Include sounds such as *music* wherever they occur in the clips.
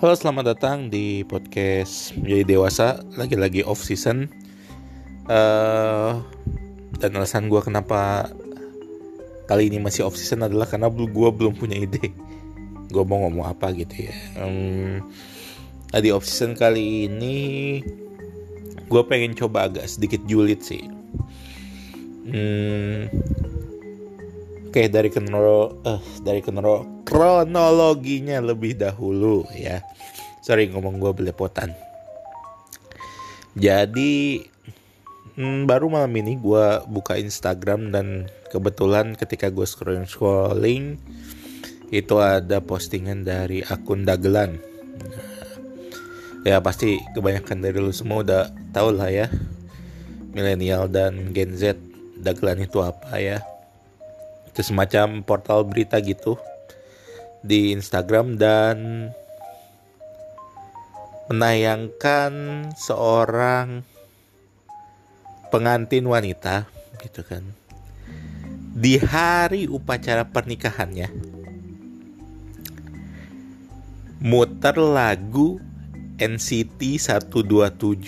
Halo, selamat datang di podcast menjadi dewasa. Lagi-lagi off season. Uh, dan alasan gue kenapa kali ini masih off season adalah karena gue belum punya ide. Gue mau ngomong apa gitu ya. Um, di off season kali ini gue pengen coba agak sedikit julid sih. Hmm, Oke dari kenro uh, dari kenro kronologinya lebih dahulu ya. Sorry ngomong gue belepotan. Jadi hmm, baru malam ini gue buka Instagram dan kebetulan ketika gue scrolling scrolling itu ada postingan dari akun Dagelan. ya pasti kebanyakan dari lu semua udah tau lah ya milenial dan Gen Z Dagelan itu apa ya itu semacam portal berita gitu di Instagram dan menayangkan seorang pengantin wanita gitu kan. Di hari upacara pernikahannya muter lagu NCT 127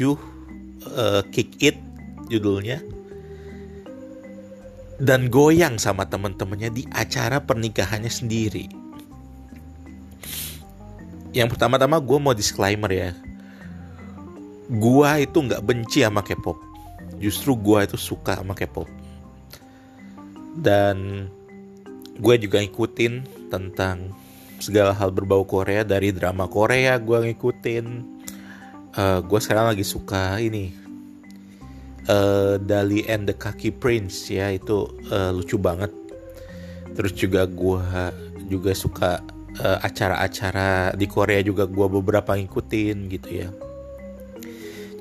uh, Kick It judulnya dan goyang sama temen-temennya di acara pernikahannya sendiri. Yang pertama-tama gue mau disclaimer ya. Gue itu nggak benci sama K-pop. Justru gue itu suka sama K-pop. Dan gue juga ngikutin tentang segala hal berbau Korea dari drama Korea gue ngikutin. Uh, gue sekarang lagi suka ini uh, Dali and the Kaki Prince ya itu uh, lucu banget. Terus juga gue juga suka uh, acara-acara di Korea juga gue beberapa ngikutin gitu ya.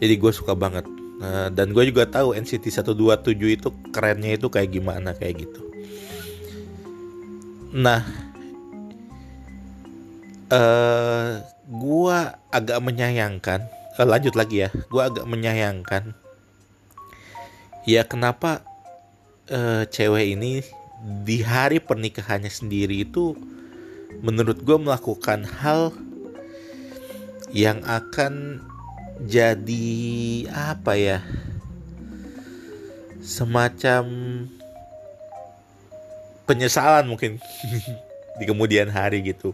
Jadi gue suka banget. Uh, dan gue juga tahu NCT 127 itu kerennya itu kayak gimana kayak gitu. Nah uh, gue agak menyayangkan uh, lanjut lagi ya. Gue agak menyayangkan ya kenapa uh, cewek ini di hari pernikahannya sendiri itu menurut gue melakukan hal yang akan jadi apa ya semacam penyesalan mungkin *laughs* di kemudian hari gitu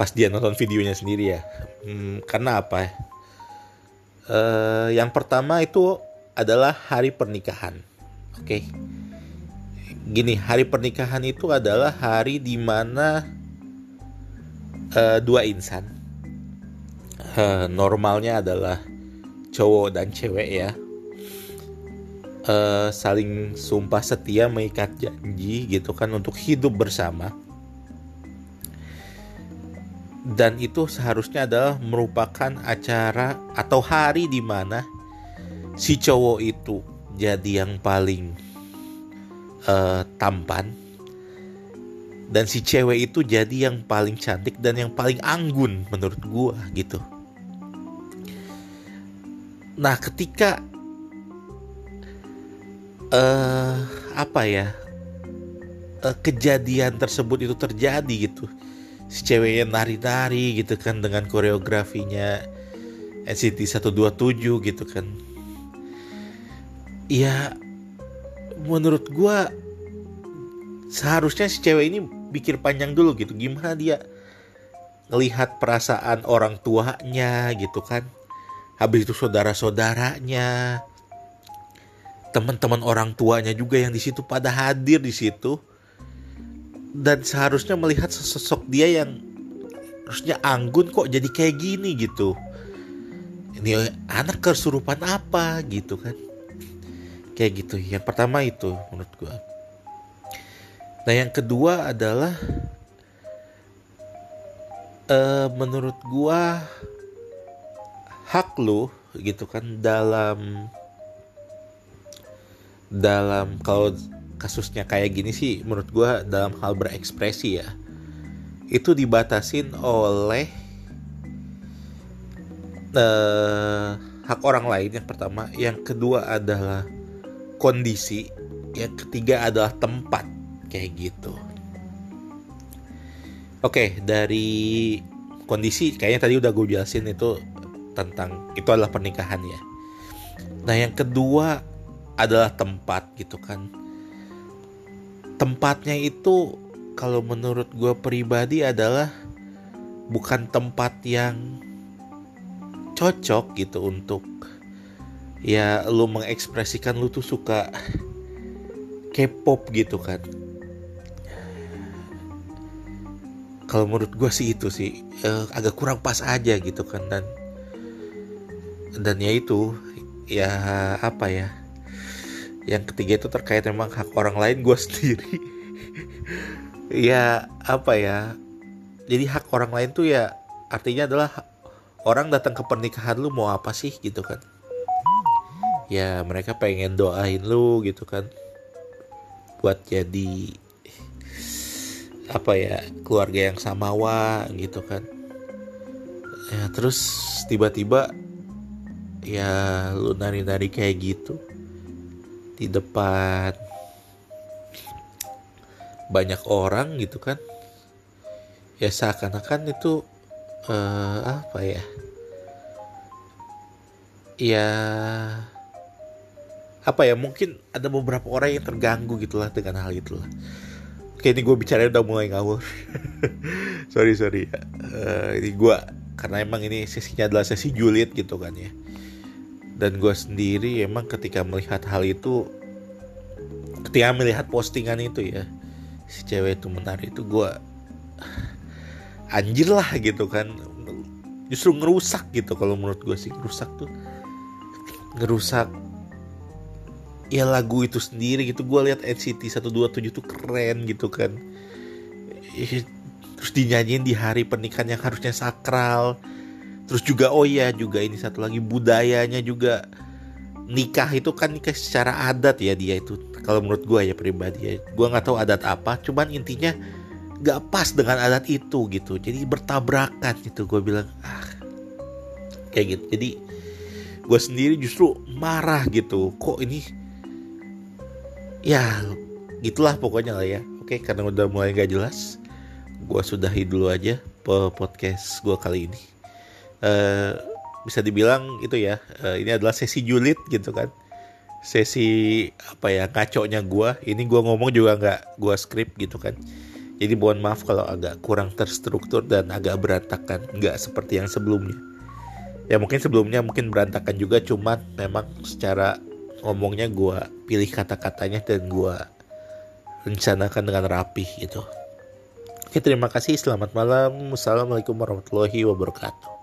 pas dia nonton videonya sendiri ya hmm, karena apa? Uh, yang pertama itu adalah hari pernikahan. Oke. Okay? Gini, hari pernikahan itu adalah hari di mana uh, dua insan uh, normalnya adalah cowok dan cewek ya uh, saling sumpah setia mengikat janji gitu kan untuk hidup bersama dan itu seharusnya adalah merupakan acara atau hari di mana si cowok itu jadi yang paling uh, tampan dan si cewek itu jadi yang paling cantik dan yang paling anggun menurut gua gitu. Nah, ketika uh, apa ya? Uh, kejadian tersebut itu terjadi gitu. Si ceweknya nari-nari gitu kan dengan koreografinya NCT 127 gitu kan ya menurut gue seharusnya si cewek ini pikir panjang dulu gitu. Gimana dia ngelihat perasaan orang tuanya gitu kan. Habis itu saudara-saudaranya teman-teman orang tuanya juga yang di situ pada hadir di situ. Dan seharusnya melihat sosok dia yang harusnya anggun kok jadi kayak gini gitu. Ini anak kesurupan apa gitu kan kayak gitu. Yang pertama itu menurut gue nah yang kedua adalah uh, menurut gue hak lo gitu kan dalam dalam kalau kasusnya kayak gini sih menurut gue dalam hal berekspresi ya itu dibatasin oleh uh, hak orang lain yang pertama. Yang kedua adalah kondisi, yang ketiga adalah tempat kayak gitu. Oke, dari kondisi kayaknya tadi udah gue jelasin itu tentang itu adalah pernikahan ya nah yang kedua adalah tempat gitu kan tempatnya itu kalau menurut gue pribadi adalah bukan tempat yang cocok gitu untuk ya lu mengekspresikan lu tuh suka K-pop gitu kan. Kalau menurut gue sih itu sih uh, agak kurang pas aja gitu kan dan dan ya itu ya apa ya yang ketiga itu terkait memang hak orang lain gue *laughs* sendiri. Ya apa ya jadi hak orang lain tuh ya artinya adalah orang datang ke pernikahan lu mau apa sih gitu kan ya mereka pengen doain lu gitu kan. Buat jadi apa ya keluarga yang samawa gitu kan. Ya terus tiba-tiba ya lu nari-nari kayak gitu. Di depan banyak orang gitu kan. Ya seakan-akan itu uh, apa ya. Ya apa ya mungkin ada beberapa orang yang terganggu gitulah dengan hal itulah. Oke ini gue bicara udah mulai ngawur. *laughs* Sorry sorry. Uh, Ini gue Karena emang ini sesinya adalah sesi julid gitu kan ya. Dan gue sendiri emang ketika melihat hal itu Ketika melihat postingan itu ya Si cewek itu menari itu gue *sighs* Anjir lah gitu kan. Justru ngerusak gitu kalau menurut gue sih Ngerusak tuh. Ngerusak ya lagu itu sendiri gitu. Gue lihat NCT 127 tuh keren gitu kan. Terus dinyanyiin di hari pernikahan yang harusnya sakral. Terus juga oh ya juga ini satu lagi budayanya juga. Nikah itu kan nikah secara adat ya dia itu kalau menurut gue ya pribadi ya. Gue nggak tahu adat apa cuman intinya gak pas dengan adat itu gitu. Jadi bertabrakan gitu gue bilang ah. Kayak gitu. Jadi gue sendiri justru marah gitu. Kok ini ya gitulah pokoknya lah ya. Oke karena udah mulai gak jelas gue sudahi dulu aja podcast gue kali ini. Uh, bisa dibilang itu ya uh, ini adalah sesi julid gitu kan. Sesi apa ya ngaconya gue ini gue ngomong juga nggak gue skrip gitu kan. Jadi mohon maaf kalau agak kurang terstruktur dan agak berantakan. Nggak seperti yang sebelumnya. Ya mungkin sebelumnya mungkin berantakan juga cuman memang secara ngomongnya gue pilih kata-katanya dan gue rencanakan dengan rapi gitu. Oke terima kasih selamat malam. Wassalamualaikum warahmatullahi wabarakatuh.